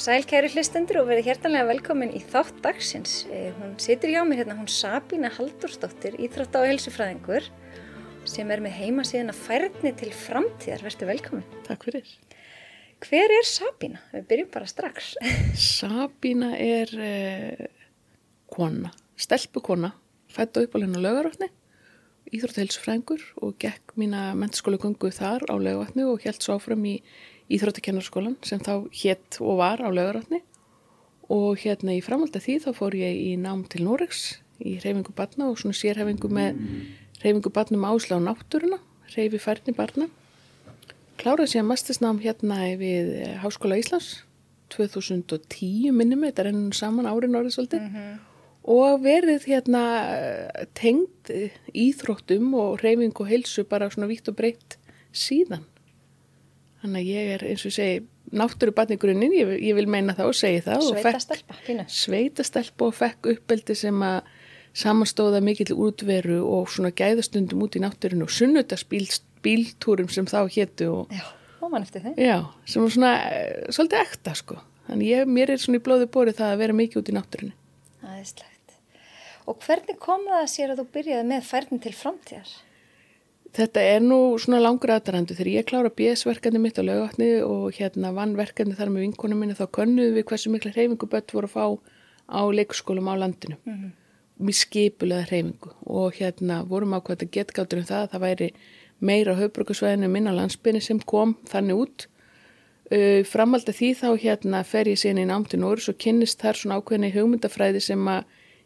sæl kæri hlustendur og verið hjertanlega velkomin í þátt dagsins. Eh, hún situr hjá mér hérna, hún Sabína Haldursdóttir, íþrótta og helsufræðingur sem er með heima síðan að færðni til framtíðar. Verður velkomin. Takk fyrir. Hver er Sabína? Við byrjum bara strax. Sabína er eh, kona, stelpukona, fætt á uppalina lögaröfni, íþrótta helsufræðingur og gekk mína mentaskóla gungu þar á lögaröfni og held svo áfram í Íþróttakennarskólan sem þá hétt og var á lögaratni og hérna í framhaldi því þá fór ég í nám til Noregs í reyfingu barna og svona sérhefingu með reyfingu barnum ásla á náttúruna, reyfi færni barna. Kláraði sér mastisnám hérna við Háskóla Íslands 2010 minnum, þetta er ennum saman árin árið svolítið mm -hmm. og verið hérna tengd íþróttum og reyfingu og heilsu bara svona vítt og breytt síðan. Þannig að ég er eins og segi náttúru barni grunninn, ég, ég vil meina það og segi það. Sveitastelpa, fínu. Sveitastelpa og fekk uppeldi sem að samanstóða mikill útveru og svona gæðastundum út í náttúrinu og sunnudagsbíltúrum sem þá héttu. Já, og mann eftir þeim. Já, sem var svona eh, svolítið ekta sko. Þannig ég, mér er svona í blóði bórið það að vera mikið út í náttúrinu. Það er slegt. Og hvernig kom það að sér að þú byrjaði með færðin til framtíðar? Þetta er nú svona langur aðdarandu þegar ég klára BS-verkefni mitt á lögatni og hérna vann verkefni þar með vinkonum minni þá könnuðum við hversu mikla hreyfingu bött voru að fá á leikskólum á landinu. Mm -hmm. Mér skipulega hreyfingu og hérna vorum ákvæmt að getgáttur um það að það væri meira á höfbrukusvæðinu minna landsbyrni sem kom þannig út. Uh, Framaldi því þá hérna fer ég síðan í námtinn orðs og kynnist þar svona ákveðni hugmyndafræði sem að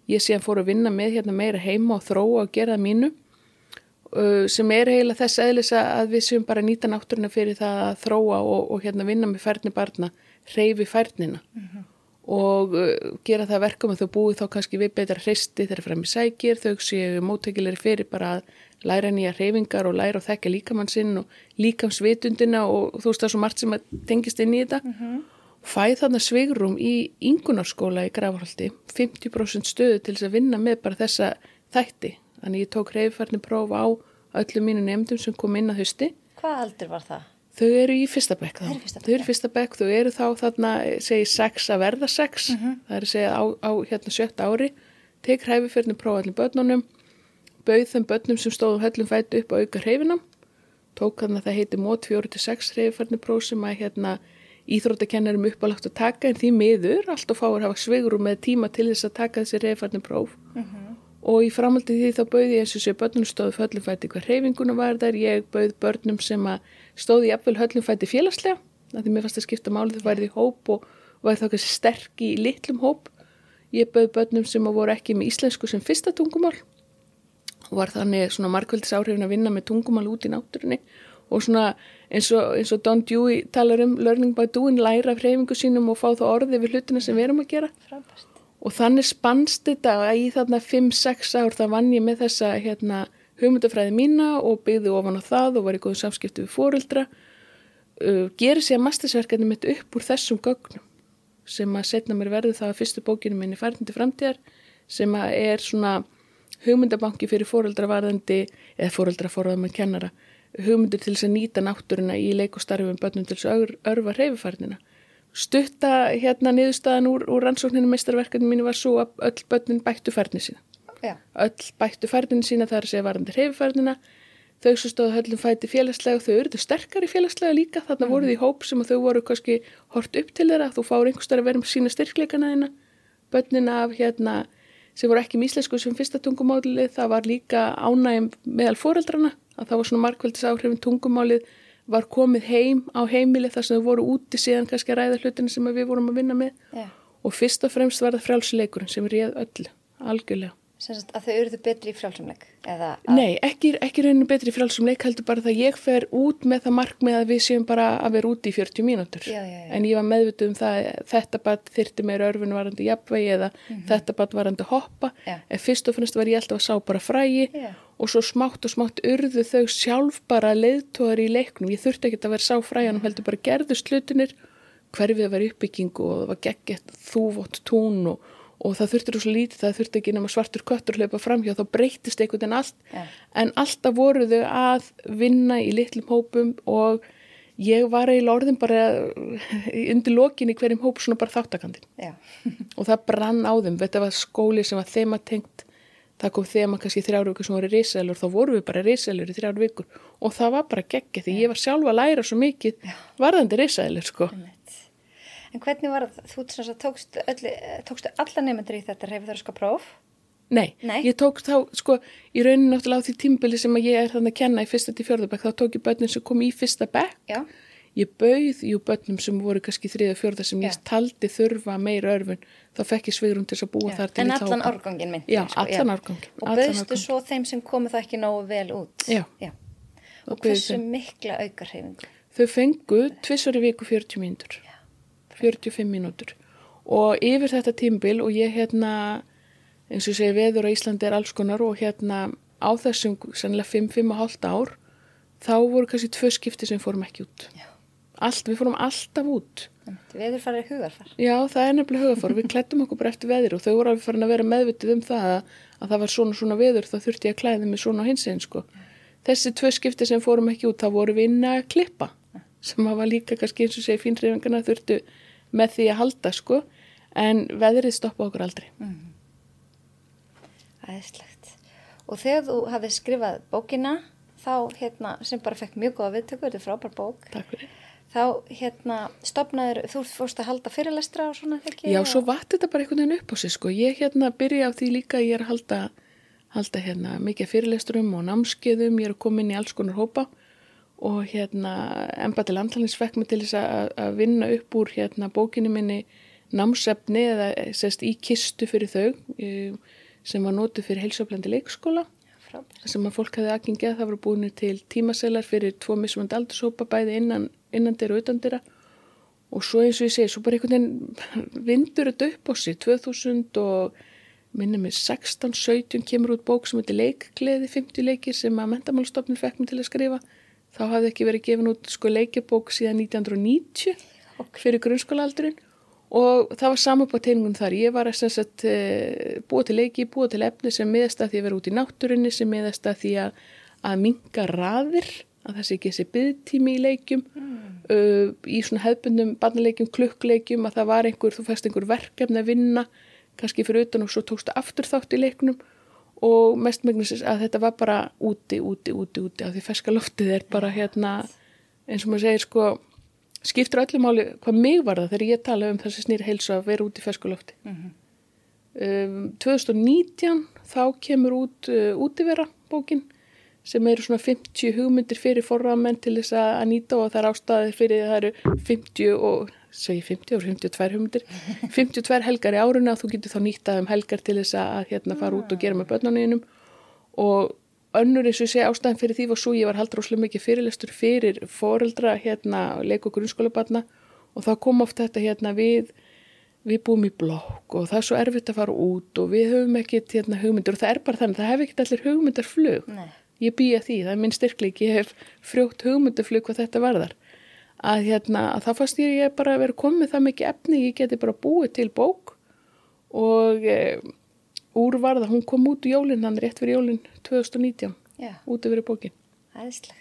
ég síðan fór að vinna með hérna meira heima og þróa og gera mínu sem er eiginlega þess eðlis að við séum bara nýta náttúruna fyrir það að þróa og, og hérna vinna með færni barna, reyfi færnina mm -hmm. og uh, gera það verkum að þau búið þá kannski við betra hristi þegar fram í sækir, þau séu mótækilegri fyrir bara að læra nýja reyfingar og læra og þekka líkamannsinn og líkamsvitundina og þú veist það er svo margt sem tengist inn í þetta mm -hmm. fæð þarna svigrum í yngunarskóla í Grafhaldi 50% stöðu til þess að vinna með bara þessa þætti Þannig ég tók reyðfærni próf á öllum mínu nefndum sem kom inn að hösti. Hvað aldur var það? Þau eru í fyrsta bekk þá. Þau eru í fyrsta bekk, þau eru þá þarna, segi sex að verða sex. Mm -hmm. Það er að segja á, á hérna sjött ári. Tek reyðfærni próf allir börnunum, bauð þeim börnum sem stóðum höllum fæti upp á auka reyfinam. Tók hann að það heiti mót 4-6 reyðfærni próf sem að hérna íþróttakennarum uppálagt að taka en því miður, alltaf fáur hafa sveigurum með tíma til þess að taka þessi reyðfærni próf. Mm -hmm og í framhaldi því þá bauði ég eins og sé börnum stóði höllumfætti hvað reyfinguna var þar, ég bauð börnum sem að stóði jafnvel höllumfætti félagslega, því mér fannst að skipta máli þau værið í hóp og var þá kannski sterk í litlum hóp. Ég bauð börnum sem að voru ekki með íslensku sem fyrsta tungumál. Og var þannig svona markveldis áhrifin að vinna með tungumál út í náttúrunni. Og svona eins og, eins og Don Dewey talar um learning by doing, læra af reyfingu sínum og fá þá orði við hlutina sem við erum að gera. Frábæst og þannig spannst þetta í þarna 5-6 ár það vann ég með þessa hérna, hugmyndafræði mína og byggði ofan á það og var í góðu samskiptu við fóruldra uh, gerir sér mastisverkefni mitt upp úr þessum gögnum sem að setna mér verði það að fyrstu bókinu minni færðindi framtíðar sem að er svona hugmyndabanki fyrir fóruldra varðandi eða að kennara hugmyndir til þess að nýta náttúruna í leik og starfum bönnum til þess að örfa reyfifærnina stutta hérna niðurstaðan úr, úr rannsókninu meistarverkefni mínu var svo að öll börnin bættu færni sína. Já. Öll bættu færninu sína þar að segja varandi hreyfifærnina. Þau sem stóðu höllum fæti félagslega og þau eruðu sterkari félagslega líka. Þarna mm. voruð í hóp sem þau voru kannski hort upp til þeirra. Þú fáur einhverstað að vera með sína styrkleikana þeina. Börnin af hérna sem voru ekki míslesku sem fyrsta tungumálið. Það var líka ánægum meðal foreldrana að það var svona markveldis áhrifin tungumálið var komið heim á heimili þar sem þau voru úti síðan kannski að ræða hlutinu sem við vorum að vinna með yeah. og fyrst og fremst var það frjálsleikurinn sem réð öll, algjörlega. Að þau eruðu betri í frjálsumleik? Að... Nei, ekki, ekki reynu betri í frjálsumleik heldur bara það ég fer út með það markmið að við séum bara að vera úti í 40 mínútur já, já, já. en ég var meðvituð um það þetta bara þyrti meira örfun varandi jafnvegi eða mm -hmm. þetta bara varandi hoppa en fyrst og fremst var ég alltaf að sá bara frægi og svo smátt og smátt urðu þau sjálf bara leiðtóðar í leiknum ég þurfti ekki að vera sá fræjan og heldur bara gerðu slutinir hverfið að vera uppbyggingu og það var geggett þúvott tún og og það þurftir svo lítið, það þurfti ekki nema svartur köttur hlaupa framhjá, þá breytist einhvern veginn allt, yeah. en alltaf voru þau að vinna í litlum hópum og ég var eiginlega orðin bara undir lokin í hverjum hóp svona bara þáttakandin Já. og það brann á þeim, þetta var skóli sem var þema tengt það kom þema kannski þrjár vikur sem voru riselur, þá voru við bara riselur í þrjár vikur. Og það var bara geggja því ég var sjálfa að læra svo mikið varðandi riselur sko. Einmitt. En hvernig var það, þú sem sagt tókstu, öllu, tókstu alla nefndur í þetta reyfiðarska próf? Nei, Nei. ég tók þá, sko, í rauninu náttúrulega á því tímbili sem að ég er þannig að kenna í fyrsta til fjörðabæk, þá tók ég börnin sem kom í fyrsta bekk Já. ég bauð jú börnum sem voru kannski þriða fjörða sem ég Já. taldi þurfa meira örfun þá fekk ég svigrum til þess að búa Já. þar til En í þá allan hópa. árgangin myndi. Já, allan árganginn, Og allan bauðstu svo þeim sem komu það ekki nógu vel út? Já. Og Og hversu þeim. mikla auka reyfingu? þau fengu tvissari viku 40 mínútur 45 mínútur og yfir þetta tímbil og ég hérna eins og segi veður á Íslandi er alls konar og hérna á þessum sannlega 5-5,5 ár þá voru kannski tvö skipti sem fórum ekki út Já. allt, við fórum alltaf út Veðurfar er hugarfar. Já, það er nefnilega hugafár. Við klættum okkur bara eftir veður og þau voru alveg farin að vera meðvitið um það að, að það var svona svona veður þá þurfti ég að klæða mig svona á hins einn sko. Þessi tvö skipti sem fórum ekki út þá voru við inn að klippa sem hafa líka kannski eins og segi fínreyfingana þurftu með því að halda sko en veðrið stoppa okkur aldrei. Æðislegt. Og þegar þú hafið skrifað bókina, þá hérna, sem bara fekk mjög góða viðtöku, þetta er frábær bók, Takk fyrir. þá hérna stopnaður, þú fórst að halda fyrirlestra og svona þegar Já, svo vatt þetta bara einhvern veginn upp á sig sko. Ég hérna byrja á því líka ég er að halda, halda hérna mikið fyrirlesturum og námskeiðum, ég er að koma inn í alls konar hópa og hérna embati landlæðins fekk mig til þess að, að vinna upp úr hérna bókinu minni námsefni eða sérst í kistu fyrir þau eh, sem var nótu fyrir heilsaflandi leikskóla. Frábær. sem að fólk hefði aðgengið það voru búinu til tímaselar fyrir tvo mismandi aldurshópa bæði innan, innan dyr og utan dyra. Og svo eins og ég segi, svo bara einhvern veginn vindur þetta upp á sig. 2000 og minnum mig 16-17 kemur út bók sem heitir leikgleði 50 leikir sem að mentamálstofnun fekk mig til að skrifa þá hafði ekki verið gefin út sko leikibók síðan 1990 fyrir grunnskólaaldurinn. Og það var saman på teiningun þar. Ég var að sem sagt, eh, búa til leiki, búa til efni sem miðast að því að vera út í náttúrinni sem miðast að því að, að minga raðir að það sé ekki þessi byggtími í leikjum. Uh, í svona hefbundum barnaleikjum, klukkleikjum að það var einhver, þú fæst einhver verkefni að vinna kannski fyrir utan og svo tókstu aftur þátt í leiknum og mest megnis að þetta var bara úti, úti, úti, úti af því ferska loftið er bara hérna eins og maður segir sko skiptur öllu máli hvað mig var það þegar ég tala um þessi snýri heilsu að vera út í fersku lofti. um, 2019 þá kemur út uh, útivera bókin sem eru svona 50 hugmyndir fyrir forramenn til þess að nýta og það er ástæði fyrir það eru 50 og segi 50 og 52 hugmyndir. 52 helgar í áruna og þú getur þá nýttað um helgar til þess að hérna fara út og gera með börnuninum og önnur eins og ég segi ástæðan fyrir því var svo ég var haldur óslega mikið fyrirlestur fyrir foreldra hérna leik og grunnskólabarna. Og þá kom oft þetta hérna við við búum í blokk og það er svo erfitt að fara út og við höfum ekkit hérna hugmyndir. Og það er bara þannig, það hef ekkit allir hugmyndarflug Nei. ég býja því, það er minn styrkleik ég hef frjótt hugmyndarflug hvað þetta varðar að hérna, að það fannst ég ég bara að vera komið það mikið efni ég geti bara búið til bók og e, úr varða, hún kom út í jólinn hann rétt fyrir jólinn 2019 Já, út yfir bókin æðislegt.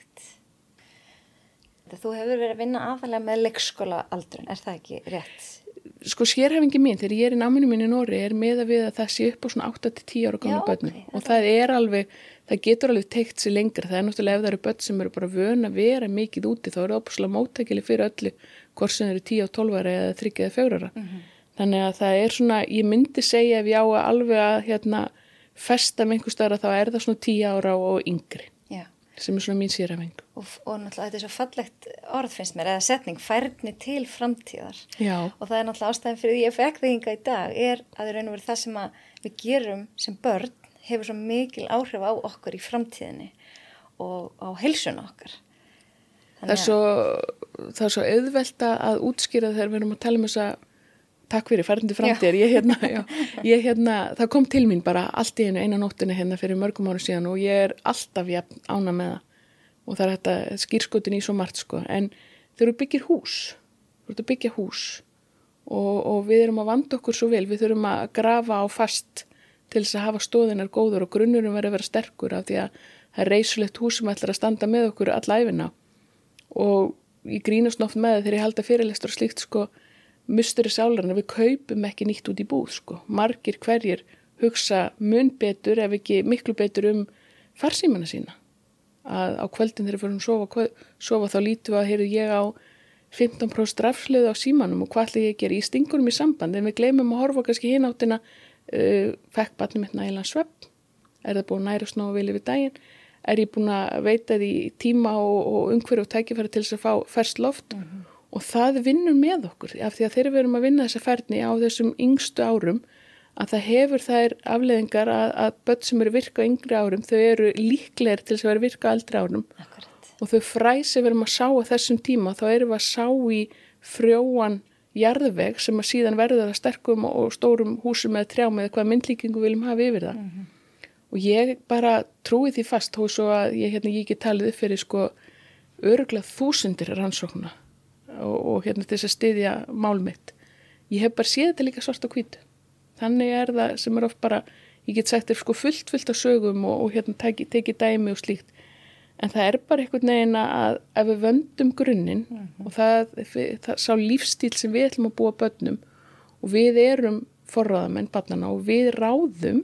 Þú hefur verið að vinna aðalega með leikskóla aldrun, er það ekki rétt? sko sérhefingi mín þegar ég er í náminu mín í Nóri er með að við að það sé upp á svona 8-10 ára gamla börnum ok, og það er alveg, það getur alveg teikt sér lengra, það er náttúrulega ef það eru börn sem eru bara vön að vera mikið úti þá eru opuslega móttækili fyrir öllu hvort sem eru 10 og 12 ára eða 3 eða 4 ára. Þannig að það er svona, ég myndi segja ef ég á að alveg að hérna festa með einhver staðar að þá er það svona 10 ára og yngri Já. sem er svona mín sérhefing Og, og náttúrulega þetta er svo fallegt orð finnst mér, eða setning, færni til framtíðar. Já, Og það er náttúrulega ástæðin fyrir hefur svo mikil áhrif á okkur í framtíðinni og á heilsuna okkar. það er, svo, það er svo auðvelda að útskýra þegar við erum að tala um þess að takk fyrir færandi framtíðar. Ég, hérna, já, ég hérna, það kom til mín bara allt í einu eina nóttinu hérna fyrir mörgum árum síðan og ég er alltaf jafn ána með það. Og það er þetta skýrskotin í svo margt sko. En þegar þú byggir hús þú ert að byggja hús og, og við erum að vanda okkur svo vel við þurfum að grafa á fast til þess að hafa stóðinar góður og grunnurum verður að vera sterkur af því að það er reysulegt hús sem ætlar að standa með okkur allæfina og ég grínast oft með þegar ég held að fyrirlestur og slíkt sko mustur í sálarinn að við kaupum ekki nýtt út í búð sko. Margir hverjir hugsa mun betur ef ekki miklu betur um farsímana sína. Að á kvöldin þegar við fyrir að sofa, sofa þá lítu að heyrðu ég á 15% rafsliðu á símanum og hvað ætla ég að gera í stingunum í samband en við glemum að horfa kannski hinn áttina uh, fekk barnum mitt nægilega svepp er það búin næri snóðu vilja við daginn er ég búin að veita því tíma og, og umhverju og tækifæri til þess að fá ferst loft mm -hmm. og það vinnur með okkur af því að þegar við erum að vinna þessa ferni á þessum yngstu árum að það hefur þær afleðingar að, að börn sem eru virka á yngri árum þau eru líklegir til þess að vera virka á eldri árum Akkurat. og þau fræsi við erum að sá á þessum tíma þá erum við að sá í frjóan jarðveg sem að síðan verður að sterkum og stórum húsum eða trjám eða hvað myndlíkingu viljum hafa yfir það mm -hmm og ég bara trúi því fast þó svo að ég, hérna, ég ekki talið upp fyrir sko öruglega þúsundir rannsókna og, og hérna þess að styðja málmitt. Ég hef bara séð þetta líka svart og hvít. Þannig er það sem er oft bara, ég get sagt sko fullt fullt af sögum og, og hérna teki, teki dæmi og slíkt. En það er bara einhvern veginn að ef við vöndum grunninn mm -hmm. og það, það, það sá lífstíl sem við ætlum að búa börnum og við erum forraðamenn barnana og við ráðum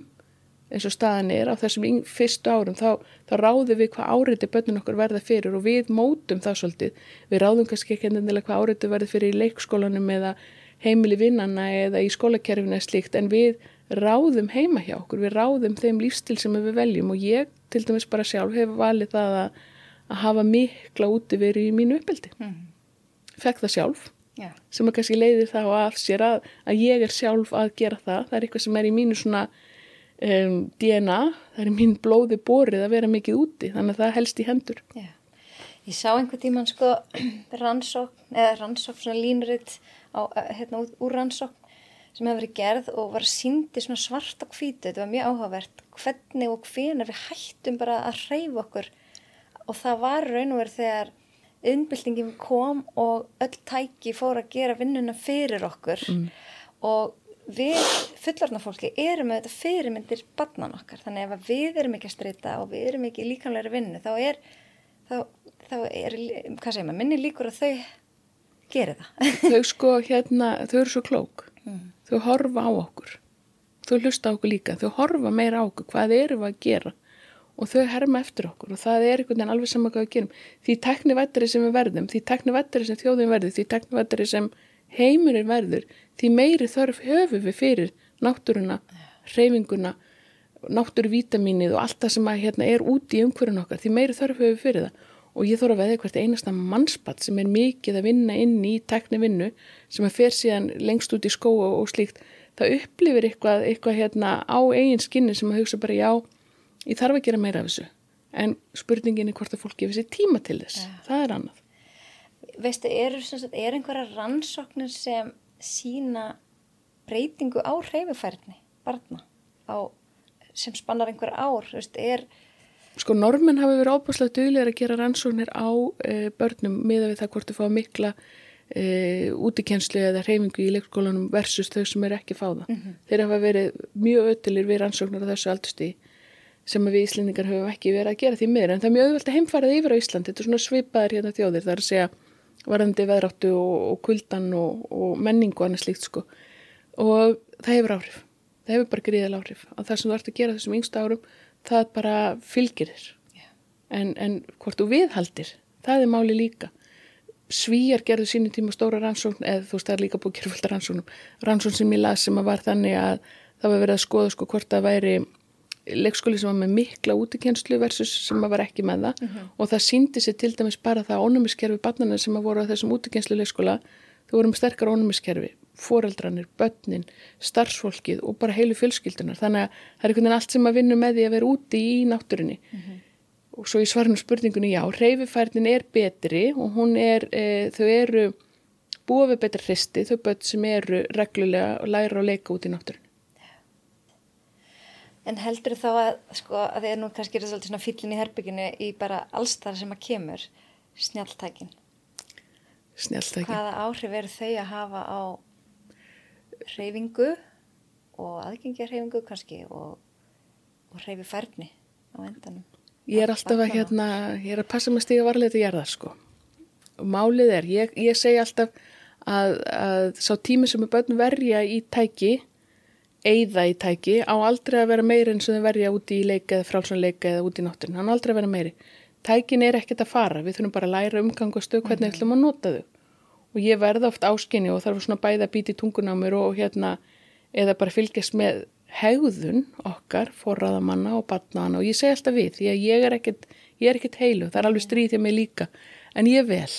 eins og staðan er á þessum fyrstu árum þá, þá ráðum við hvað áriði börnun okkur verða fyrir og við mótum það svolítið. Við ráðum kannski ekki ennilega hvað áriði verða fyrir í leikskólanum eða heimili vinnana eða í skólakerfinu eða slíkt en við ráðum heima hjá okkur, við ráðum þeim lífstil sem við veljum og ég til dæmis bara sjálf hefur valið það að, að hafa mikla úti verið í mínu uppbildi. Mm. Fekk það sjálf yeah. sem að kannski leiðir það á af sér að, að ég er sjálf að gera það, það er eitthvað sem er í mínu svona um, DNA, það er mín blóði bórið að vera mikið úti, þannig að það helst í hendur. Já. Ég sá einhvern tíman sko rannsókn, eða rannsókn svona línuritt á, hérna úr rannsókn sem hefur verið gerð og var síndi svart og hvítu, þetta var mjög áhugavert hvernig og hvenar við hættum bara að hreyfa okkur. Og það var raun og verið þegar innbyltingin kom og öll tæki fór að gera vinnuna fyrir okkur. Mm. og við fullarna fólki erum þetta fyrirmyndir barnan okkar. Þannig ef við erum ekki að streyta og við erum ekki líkanlega vinnu þá er, þá, þá er hvað segir maður, minni líkur að þau gerir það. Þau sko hérna, þau eru svo klók mm. þau horfa á okkur. Þau hlusta á okkur líka, þau horfa meira á okkur. Hvað eru við að gera? Og þau herma eftir okkur. Og það er einhvern veginn alveg saman hvað við gerum. Því teknivættari sem við verðum, því teknivættari sem þjóðum verður, því teknivættari sem heimurinn verður því meiri þörf höfum við fyrir náttúruna, reyfinguna náttúruvítaminið og allt það sem að, hérna, er úti í umhverjum okkar. Því meiri þörf höfum við fyrir það og ég þóra að veða hvert einasta mannspatt sem er mikið að vinna inn í tekni vinnu sem að fer síðan lengst út í skó og slíkt. Það upplifir eitthvað, eitthvað hérna, á eigin skinni sem að hugsa bara já, ég þarf að gera meira af þessu. En spurningin er hvort að fólk gefur sér tíma til þess, ja. það er annað. Veistu, er, er einhverja rannsóknir sem sína breytingu á reyfufærni barna á, sem spannar einhver ár, veist, er Sko normin hafi verið ábúslega duglegar að gera rannsóknir á e, börnum miða við það hvort þau fá mikla e, útikenslu eða reyfingu í leikskólanum versus þau sem er ekki fáða. Mm -hmm. Þeir hafa verið mjög öttilir við rannsóknar á þessu aldustí sem við íslendingar höfum ekki verið að gera því miður en það er mjög öðvöld að heimfærið yfir á Ísland. Þetta er svona svipaðir hérna þjóðir þar að segja varðandi veðráttu og, og kuldan og, og menningu og annað slíkt sko og það hefur áhrif það hefur bara gríðal áhrif og það sem þú ert að gera þessum yngsta árum það bara fylgir þér yeah. en, en hvort þú viðhaldir það er máli líka svíjar gerðu sínu tíma stóra rannsókn eða þú veist það er líka búið að fullt rannsóknum rannsókn sem ég las sem að var þannig að það var verið að skoða sko hvort það væri leikskóli sem var með mikla útikenslu versus sem var ekki með það uh mhm. -huh. og það síndi sér til dæmis bara það ónumiskerfi barnana sem að voru á þessum útikenslu leikskóla þau voru með sterkar ónumiskerfi foreldranir, börnin, starfsfólkið og bara heilu fjölskyldunar þannig að það er einhvern veginn allt sem að vinna með því að vera úti í náttúrunni uh mhm. -huh. og svo í svarnum spurningunni já, reyfifærnin er betri og hún er, e, þau eru búið við betra hristi, þau börn sem eru reglulega að læra og leika út í náttúrunni En heldur þá að, sko, að þið er nú kannski svolítið svona fyllin í herbygginu í bara allstar sem að kemur snjáltækin. Snjáltækin. Hvaða áhrif eru þau að hafa á reyfingu og aðgengjarreyfingu kannski og, og reyfi færni á endanum? Ég er alltaf að hérna, ég er að passa með stíga varlega til gerðar sko. Málið er, ég, ég segi alltaf að, að sá tími sem er börn verja í tæki eigða í tæki á aldrei að vera meiri eins og þau verja úti í leika eða frálsónleika eða úti í náttúrin, hann aldrei að vera meiri. Tækin er ekkert að fara, við þurfum bara að læra umgang og stöð hvernig við ætlum að nota þau og ég verða oft áskinni og þarf svona bæða að býti tunguna á mér og hérna eða bara fylgjast með hegðun okkar, forraðamanna og batnaðana og ég segi alltaf við því að ég er ekkert, ég er ekkert heilu, það er alveg stríð hjá mig líka, en ég vel.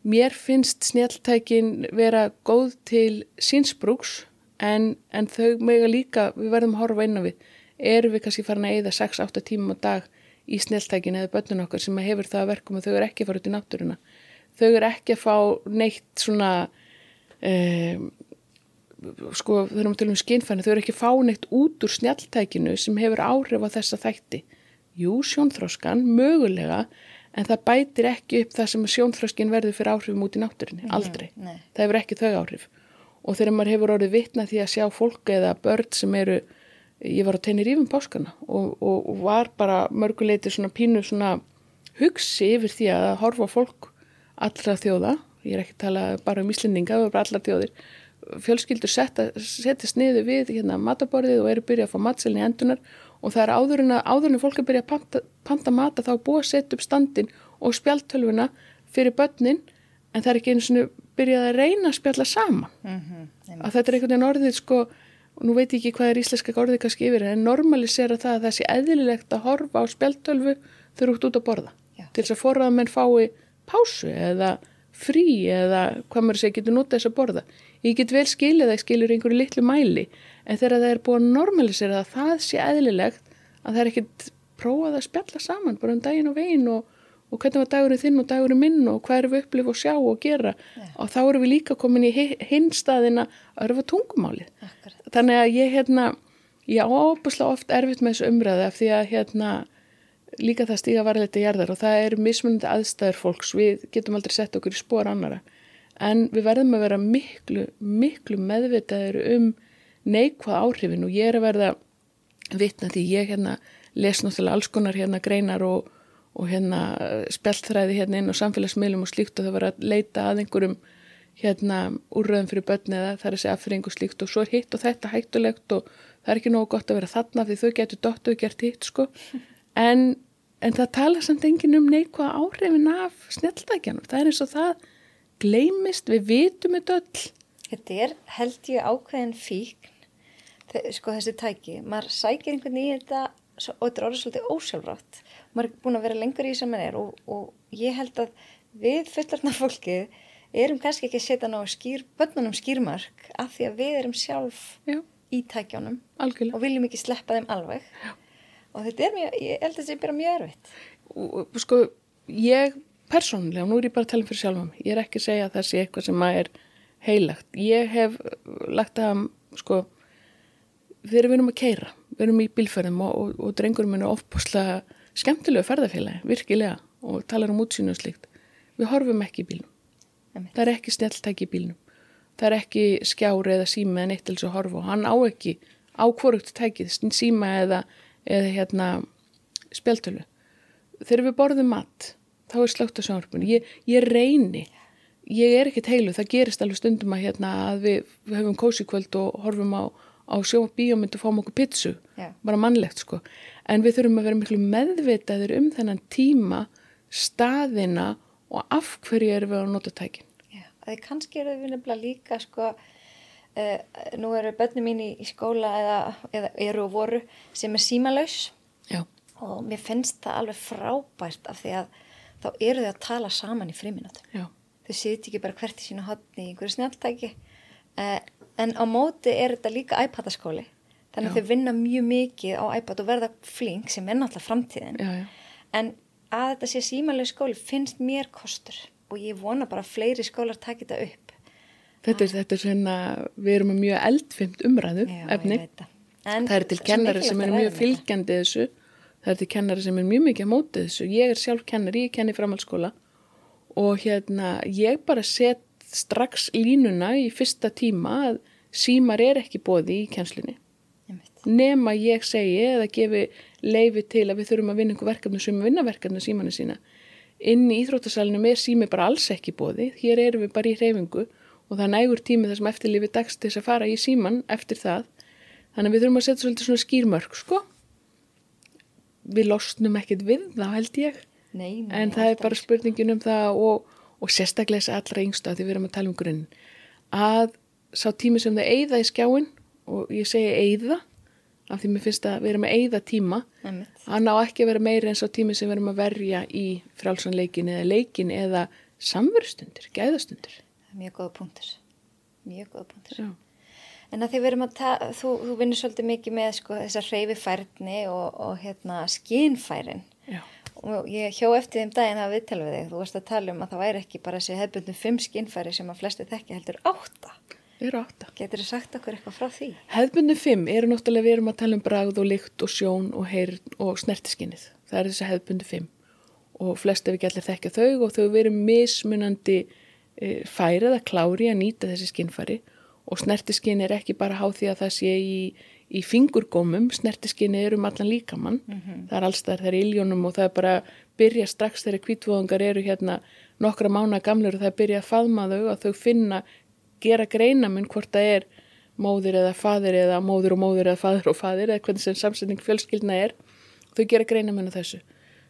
Mér finnst snjáltækin vera góð til sínsbrúks en, en þau mega líka, við verðum að horfa inn á við. Erum við kannski farin að eyða 6-8 tímum á dag í snjáltækin eða börnun okkar sem hefur það að verkum að þau eru ekki fara út í náttúruna þau eru ekki að fá neitt svona um, sko þau erum að tala um skinnfæni þau eru ekki að fá neitt út úr snjáltækinu sem hefur áhrif á þessa þætti. Jú, sjónþróskan, mögulega en það bætir ekki upp það sem sjónþróskin verður fyrir áhrifum út í náttúrinni aldrei, nei. það hefur ekki þau áhrif. Og þegar maður hefur orðið vitna því að sjá fólk eða börn sem eru ég var á tenni rífum páskana og, og, og var bara mörguleiti svona pínu svona hugsi yfir því að horfa fólk allra þjóða, ég er ekki að tala bara um íslendinga, það var bara allra þjóðir fjölskyldur setjast niður við hérna mataborðið og eru byrjað að fá matselni endunar og það er áður en að áður en fólk er byrjað að panta, panta mata þá er búið að setja upp standin og spjaltölfuna fyrir börnin en það er ekki einu svona byrjað að reyna að spjalla saman Mm -hmm. að þetta er einhvern veginn orðið sko og nú veit ég ekki hvað er íslenska orðið kannski yfir en normalisera það að það sé eðlilegt að horfa á spjaltölfu þau eru út út að borða Já. til þess að forraða menn fái pásu eða frí eða hvað maður segir getur notað þess að borða. Ég get vel skilið það, ég skilur einhverju litlu mæli en þegar það er búið að normalisera það það sé eðlilegt að það er ekkit prófað að spjalla saman bara um daginn og veginn og, og hvernig var dagurinn þinn og dagurinn minn og hvað erum við upplifa og sjá og gera. Og þá erum við líka komin í hi- hinn staðina að örfa tungumálið. Akkurat. þannig að ég hérna ég á óbúslega oft erfitt með þessu umræði af því að hérna líka það stíga varleita jarðar og það eru mismunandi aðstæður fólks, við getum aldrei sett okkur í spór annara en við verðum að vera miklu, miklu meðvitaður um neikvað áhrifin og ég er að verða vitna því ég hérna les náttúrulega alls konar hérna greinar og, og hérna spjallþræði hérna inn á samfélagsmiðlum og slíkt og það var að leita að einhverjum hérna úrröðum fyrir börn eða það er að segja aðfyrir og slíkt og svo er hitt og þetta hættulegt og það er ekki nógu gott að vera þarna því þau getur dottu og gert hitt sko en, en það tala samt enginn um neikvað áhrifin af snjalltækjanum. Það er eins og það gleymist. Við vitum þetta öll. Þetta er held ég ákveðin fíkn, sko þessi tæki, maður sækir einhvern í þetta og þetta er orðið svolítið ósjálfrátt. Maður er búin að vera lengur í sem maður er og, og ég held að við fullarna fólkið erum kannski ekki að setja ná skýr, bönnunum skýrmark af því að við erum sjálf Já, í tækjónum algjörlega. og viljum ekki sleppa þeim alveg. Já. Og þetta er mjög, ég held að þetta er bara mjög erfitt. og, og sko ég persónulega, nú er ég bara að tala um fyrir sjálfum mig, ég er ekki að segja að það sé eitthvað sem að er heilagt, ég hef lagt að sko þegar við erum að keira, við erum í bílferðum og, og, og drengurum er ofbúslega skemmtilegu ferðarfélagi, virkilega og talar um útsýnu og slíkt. Við horfum ekki í bílnum. Einmitt. það er ekki snjalltæki í bílnum. Það er ekki skjári eða síma eða neitt þess að horfa og hann á ekki á hvorugt tækið, síma eða, eða hérna spjaltölu þegar við borðum mat þá er slögt á sjónvarpinu. Ég, ég reyni, ég er ekkert heilu. Það gerist alveg stundum að, hérna, að við, við höfum kósi kvöld og horfum á, á sjónvarp bíómynd og fáum okkur pitsu. Já. bara mannlegt sko. En við þurfum að vera miklu meðvitaðir um þennan tíma staðina og af hverju erum við að nota tækin. Já, að þið kannski eru við nefnilega líka sko, nú eru börnum mín í, skóla eða, eða eru og voru sem er símalaus. Já, og mér finnst það alveg frábært af því að þá eru þau að tala saman í friminútum. já, Þau siti ekki bara hvert í sínu hotni í einhverju snjáltæki uh, en á móti er þetta líka iPad-skóli þannig að þau vinna mjög mikið á iPad og verða flink sem er náttúrulega framtíðin. Já, já, en að þetta sé símalega skóli finnst mér kostur. Og ég vona bara að fleiri skólar taki þetta upp þetta er, þetta er svona við erum með mjög eldfimt umræðu Já, efni. það. Er til kennari sem að ræða mjög fylgjandi þessu. Það er til kennari sem er mjög mikið á móti þessu. Ég er sjálf kennari, ég kenni framhaldsskóla. Og hérna ég bara set strax línuna í fyrsta tíma að símar er ekki bóði í kennslunni. Einmitt. nema ég segi eða gefi leifi til að við þurfum að vinna einhver verkefni sem vinna verkefni símanni sína. Inn í íþróttasalunum er sími bara alls ekki bóði, hér erum við bara í hreyfingu og það er nægur tími þar sem eftirlifi dagst þess að fara í síman eftir það. Þannig að við þurfum að setja svolítið svona skýrmörk sko. Við losnum ekkit við þá held ég. Nei, nei, en það er bara spurningin um það og, og sérstaklega þess allra yngstu að því við erum að tala um grunn að sá tími sem þau eyða í skjáin og ég segi eyða af því mér finnst að við erum að eyða tíma hann á ekki að vera meiri en sá tími sem við erum að verja í frjálsanleikin eða leikin eða samverustundir, gæðastundir Mjög góða punktur. Mjög góða punktur. Já. En að því við erum að þú, þú vinnur svolítið mikið með sko, þessar hreyfifærni og, og hérna, skínfærin. Já. Og ég hjó eftir þeim daginn að viðtala við þig. Þú varst að tala um að það væri ekki bara þessi hefbundum fimm skínfæri sem að flestu þekki heldur átta. Getur þú sagt okkur eitthvað frá því? Hefðbundu fimm eru náttúrulega við erum að tala um bragð og lykt og sjón og heyrn og snertiskinnið. Það er þessi hefðbundu fimm og flest ef ekki allir þekkja þau og þau veru mismunandi færið að klári að nýta þessi skinnfæri og snertiskinn er ekki bara háð því að það sé í, í fingurgómum, snertiskinn er um allan líkamann, það er allstæðar, það er í iljónum og það er bara að byrja strax þegar kvítvóðungar eru hérna nokkra mána gamlur og það er að byrja að faðma þau og þau finna, gera greinamun hvort það er móðir eða faðir eða móður og móður eða faðir og faðir eða hvernig sem samsetning fjölskyldna er. Þau gera greinamun á þessu.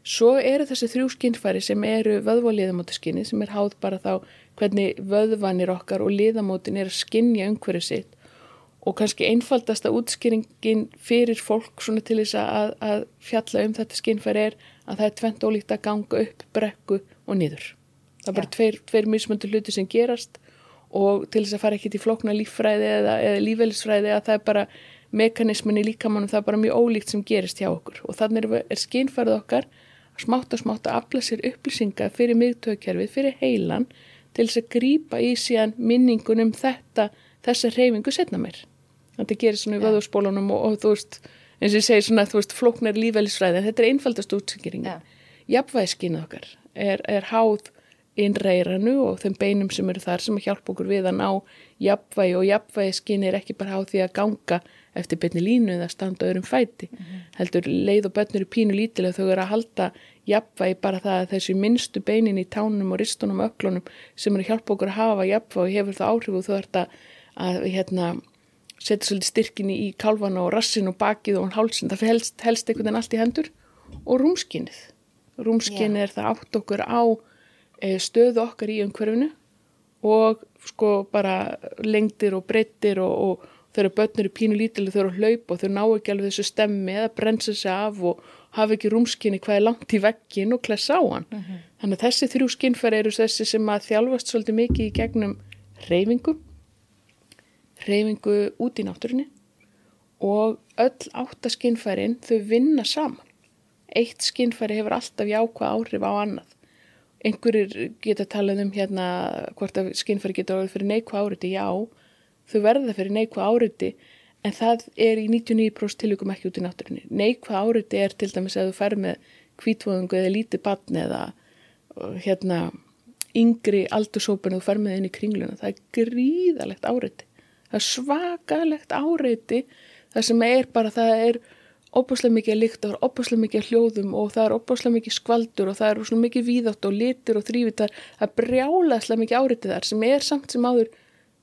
Svo eru þessi þrjú skinnfæri sem eru vöðv- og liðamótaskinni sem er háð bara þá hvernig vöðvanir okkar og liðamótin er að skinja umhverju sitt. Og kannski einfaldasta útskýringin fyrir fólk svona til þess að, að fjalla um þetta skinnfæri er að það er tvent ólíkt að ganga upp, brekku og niður. Það er bara tveir, tveir mismöndu hluti sem gerast og til þess að fara ekki til flókna líffræði eða, eða lífælisfræði að það er bara mekanismin í líkamannum það er bara mjög ólíkt sem gerist hjá okkur. Og þannig er, er skinnfærið okkar smátt og smátt að afla sér upplýsinga fyrir miðtöðkerfið, fyrir heilan til þess að grípa í síðan minningun um þetta, þessa reyfingu setna mér. Þetta gerir svona í vöðurspólunum og, og þú veist, eins og ég segi svona, þú veist, flóknar lífælisfræði, en þetta er einfaldast útsengiringi. Já. Jafnvægiskinnið okkar er, er háð innreiranu og þeim beinum sem eru þar sem að hjálpa okkur við að ná jafnvægi og jafnvægiskinn er ekki bara háð því að ganga eftir beinni línu eða standa öðrum fæti. Heldur leið og bönnur í pínu lítilega þau eru að halda jafnvægi bara það að þessi minnstu beinin í tánum og ristunum og öklunum sem eru að hjálpa okkur að hafa jafnvægi hefur það áhrif og þú ert að, að hérna, setja svolítið styrkinni í kálfana og rassin og bakið og hálsin. Það helst, helst einhvern veginn allt í hendur og rúmskinnið. Rúmskinnið er það átt okkur á e, stöðu okkar í umhverfinu og sko bara lengdir og breyttir og, og eru börnur í pínu lítileg þau eru að hlaupa og þau ná ekki alveg þessu stemmi eða brensa sig af og hafa ekki rúmskinni hvað er langt í veggin og klessa á hann. Þannig að þessi þrjú skinnfæri eru þessi sem að þjálfast svolítið mikið í gegnum reyfingu, reyfingu út í náttúrunni og öll áttaskinnfærin þau vinna saman. Eitt skinnfæri hefur alltaf jákvæð áhrif á annað. Einhverjir geta talað um hérna hvort að skinnfæri geta orðið fyrir neikvæð áriti, já, þau verða fyrir neikvæð áriti en það er í 99% tilvíkum ekki út í náttúrunni. Neikvæð áriti er til dæmis að þú fer með kvítvöðungu eða lítið batn eða uh, hérna yngri aldursópin og þú fer með inn í kringluna. Það er gríðalegt áriti. Það er svakalegt áriti það sem er bara, það er óbúslega mikið líkt það er óbúslega mikið hljóðum og það er óbúslega mikið skvaldur og það er svona mikið víðátt og litur og þrývitar. Það brjálaslega mikið áriti þar sem er samt sem áður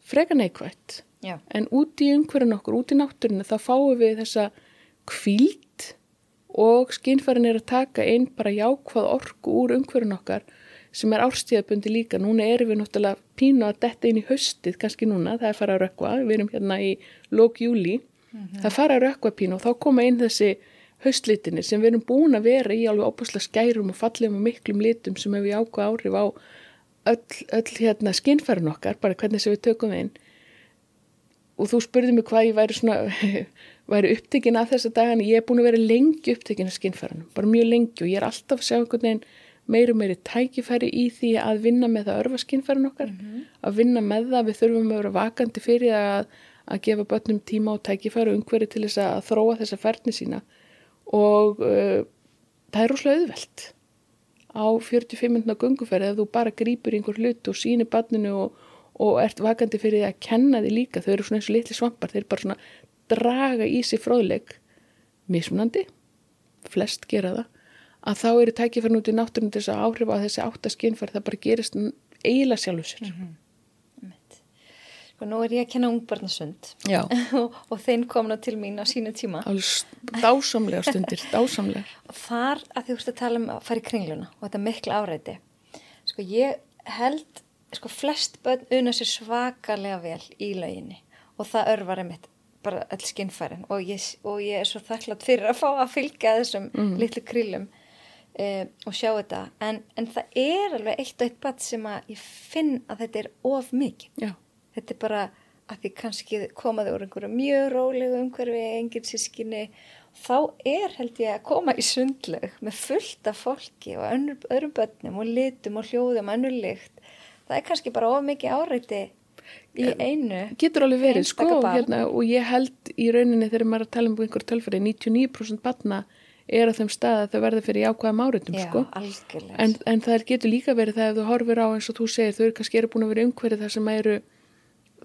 freka neikvætt. Já. En út í umhverjun okkur, út í náttúrinu, þá fáum við þessa kvíld og skinnfærin er að taka inn bara jákvað orku úr umhverjun okkar sem er árstíðabundi líka. Núna erum við náttúrulega pínu að detta inn í höstið, kannski núna, það er fara að rökkva, við erum hérna í lók júli, það fara að rökkva pínu og þá koma inn þessi höstlitinir sem við erum búin að vera í alveg opaslega skærum og fallegum og miklum litum sem hefur jákvað áhrif á öll, öll hérna skinnfærin okkar, bara hvernig sem við tökum inn. Og þú spurði mig hvað ég væri svona væri upptekinn af þessa dagana. Ég er búin að vera lengi upptekinn af skinnfæranum bara mjög lengi. Og ég er alltaf að sjá einhvern veginn meiri og meiri tækifæri í því að vinna með það örfa skinnfæran okkar. Að vinna með það, við þurfum að vera vakandi fyrir að, að gefa börnum tíma og tækifæri og umhverju til þess að þróa þessa færni sína. Og uh, það er rosalega auðvelt á 45 minna gunguferði ef þú bara grýpur einhver hlut og sýnir barninu og, og ert vakandi fyrir því að kenna því líka, þau eru svona eins og litli svampar. Þeir bara svona draga í sig fróðleik. Mismunandi. Flest gera það. Að þá eru tækifærin út í náttúrun þess að áhrifa að þessi áttaskinnfæri það bara gerist eiginlega sjálfur sér. Mm -hmm. Sko nú er ég að kenna ungbarnasund og, og þeim kom ná til mín á sínu tíma. Dásamlega stundir, dásamlega. Og þar að þú veist að tala um að fara í kringluna og þetta mikla áreiti. Sko ég held, sko flest bönn unna sér svakalega vel í lauginni og það örvar einmitt bara all skinnfærin og ég, og ég er svo þakklátt fyrir að fá að fylgja þessum mm. litlu krillum Uh, og sjá þetta en, en það er alveg eitt og eitt bat sem að ég finn að þetta er of mikið Já. Þetta er bara að því kannski komaði úr einhverju mjög rólegu umhverfi enginn sískinni þá er held ég að koma í sundlaug með fullt af fólki og önnur, öðrum börnum og litum og hljóðum lykt. Það er kannski bara of mikið áreiti í einu getur alveg verið sko hérna, og ég held í rauninni þegar maður að tala um einhver tölfari 99% batna er á þeim stað að það verður fyrir jákvæðum áriðum sko. en, en það getur líka verið það ef þú horfir á eins og þú segir þau eru kannski eru búin að vera umhverfið þar sem eru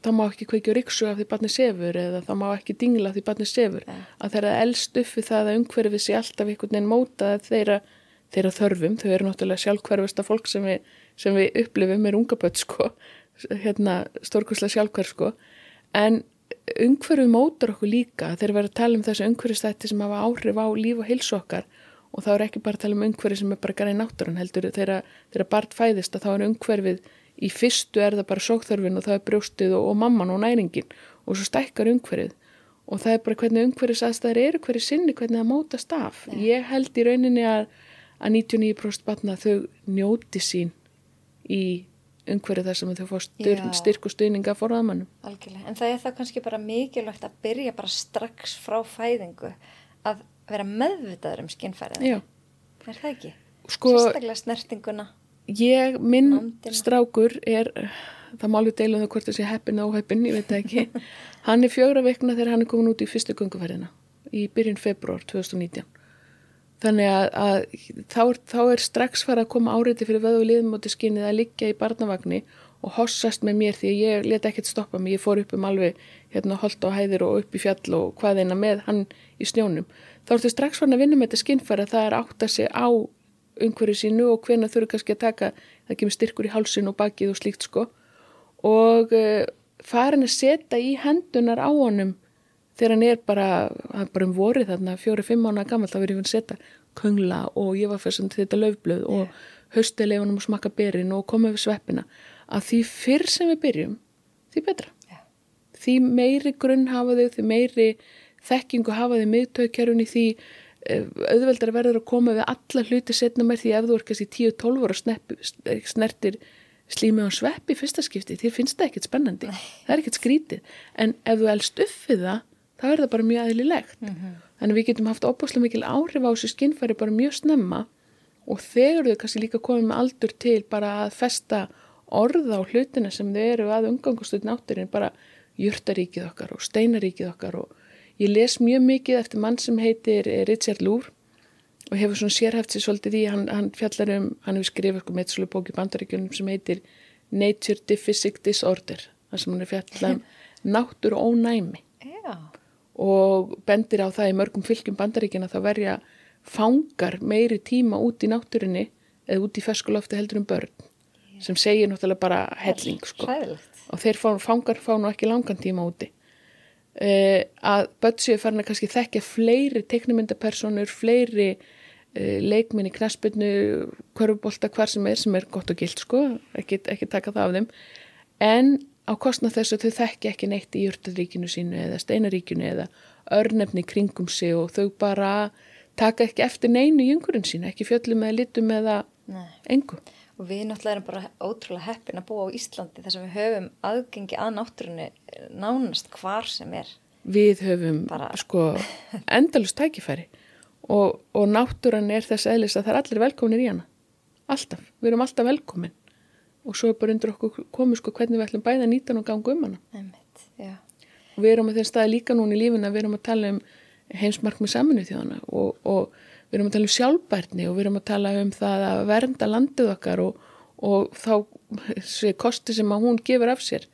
það má ekki kveikja riksu af því barni sefur eða það má ekki dingla af því barni sefur. Ja. að þeirra eldst uppi það að umhverfið sé alltaf einhvern veginn móta þeirra, þeirra þörfum, þau eru náttúrulega sjálfhverfista fólk sem við, sem við upplifum með ungabött sko, hérna stórkurslega sjálfhverf sko. En umhverfið mótur okkur líka þegar við erum að tala um þessu umhverfistætti sem hafa áhrif á líf og hilsu okkar. Og þá er ekki bara að tala um umhverfið sem er bara gæri náttúrun heldur þegar barn fæðist að þá er umhverfið í fyrstu er það bara sókþörfin og það er brjóstið og, og mamman og næringin og svo stækkar umhverfið og það er bara hvernig umhverfis aðstæðar eru hverju sinni hvernig það mótast af ja. ég held í rauninni að, að 99% batna þau njóti sín í umhverju þar sem þau fá styrk og stuðninga fórðamannum. Algjörlega, en það er það kannski bara mikilvægt að byrja bara strax frá fæðingu að vera meðvitaður um skinnfærið. Já. Er það ekki? Sko, Sérstaklega snertinguna. Ég, minn Nándina. strákur er, það má alveg deila um það hvort það sé heppin og heppin, ég veit ekki. hann er fjögra vikna þegar hann er komin út í fyrstu gungufærðina í byrjun februar 2019 Þannig að, að þá, þá er strax fara að koma áriði fyrir veðu liðmóti skinnið að liggja í barnavagni og hossast með mér því ég leti ekkert stoppa mig, ég fór upp um alveg hérna holdt á hæðir og upp í fjall og hvað eina með hann í snjónum. Þá ertu strax farin að vinna með þetta skinnfæra það er átt að segja á umhverju sínu og hvena þurfu kannski að taka, það kemur styrkur í hálsin og bakið og slíkt sko og uh, farin að setja í hendunar á honum þegar hann er bara, hann er bara um vorið þarna fjóri-fimm ána gammal þá verður ég að setja köngla og ég var fyrst til þetta löfblöð og yeah. haustilegunum og smakka berin og koma við sveppina að því fyrr sem við byrjum því betra yeah. því meiri grunn hafa þau, því meiri þekkingu hafa þau miðtökjarunni því eh, auðveldar verður að koma við alla hluti setna mér því ef þú er kannski 10-12 ára snepp, snertir slími á sveppi fyrsta skipti, þér finnst það ekkert spennandi Nei. það er ekkert skrítið en ef þú elst upp við það þá er það bara mjög aðlilegt. Mm -hmm. Þannig við getum haft opaslega mikil áhrif á þessu skinnfæri bara mjög snemma og þegar þau kannski líka komið með aldur til bara að festa orða á hlutina sem þau eru að umgangustuð nátturinn, bara jurtaríkið okkar og steinaríkið okkar og ég les mjög mikið eftir mann sem heitir Richard Louvre og hefur svona sérhæft sér svolítið í, hann, hann fjallar um, hann hefur skrifið eitthvað með þessu bóki bandaríkjunum sem heitir Nature Deficit Disorder, þar sem hann er fjallað um náttúru ónæmi. Já og bendir á það í mörgum fylgjum bandaríkina þá verja fangar meiri tíma út í náttúrinni eða út í ferskulofti heldur um börn yeah. sem segir náttúrulega bara helling sko. og þeir fangar fá nú ekki langan tíma úti uh, að börn séu farin að kannski þekkja fleiri teknimyndapersonur, fleiri uh, leikminni, knaspinu kvörfubólta, hvar sem er sem er gott og gilt sko, ekki, ekki taka það af þeim en á kostnað þess að þau þekki ekki neitt í jörtaríkinu sínu eða steinaríkinu eða örnefni kringum sig og þau bara taka ekki eftir neinu í jungurinn sínu, ekki fjöllum eða litum eða Nei. engu. Og við náttúrulega erum bara ótrúlega heppin að búa á Íslandi þar sem við höfum aðgengi að náttúrunni nánast hvar sem er. Við höfum bara... sko endalust tækifæri. Og, og náttúran er þess eðlis að það er allir velkominir í hana. Alltaf, við erum alltaf velkomin. Og svo er bara undir okkur komið sko hvernig við ætlum bæða að nýta og ganga um hana. Einmitt, og við erum að þeim staði líka núna í lífuna við erum að tala um heimsmarkmið saminu þjóðana og, og við erum að tala um sjálfbærni og við erum að tala um það að vernda landið okkar og, og þá kosti sem að hún gefur af sér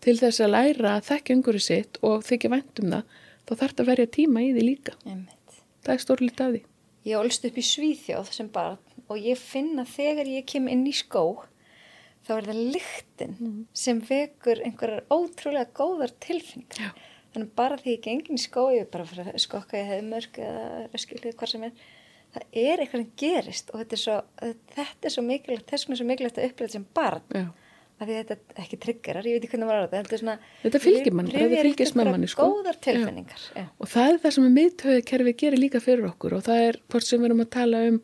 til þess að læra að þekka yngur í sitt og þykja vænt um það þá þarf þetta að verja tíma í því líka Einmitt. það er stórlítið af því ég ólst upp í Svíþjóð sem barn og ég finna þegar ég kem inn í skó þá er það lyktin Mhm. sem vekur einhverjar ótrúlega góðar tilfinningar. Já. Þannig bara því ég gengin í skó, ég er bara fyrir að skokka í hefðmörk eða reskilið hvað sem er, það er eitthvað sem gerist og þetta er svo, þetta er svo mikilvægt, þess vegna er svo mikilvægt að upplega sem barn Já. af því þetta ekki triggerar, ég veit ekki hvernig maður á þetta, er svona Þetta fylgir manni, bara það fylgist með manni, sko. góðar tilfinningar, já. Og það er það sem að miðtöðakerfi gerir líka fyrir okkur og það er hvort sem við erum að tala um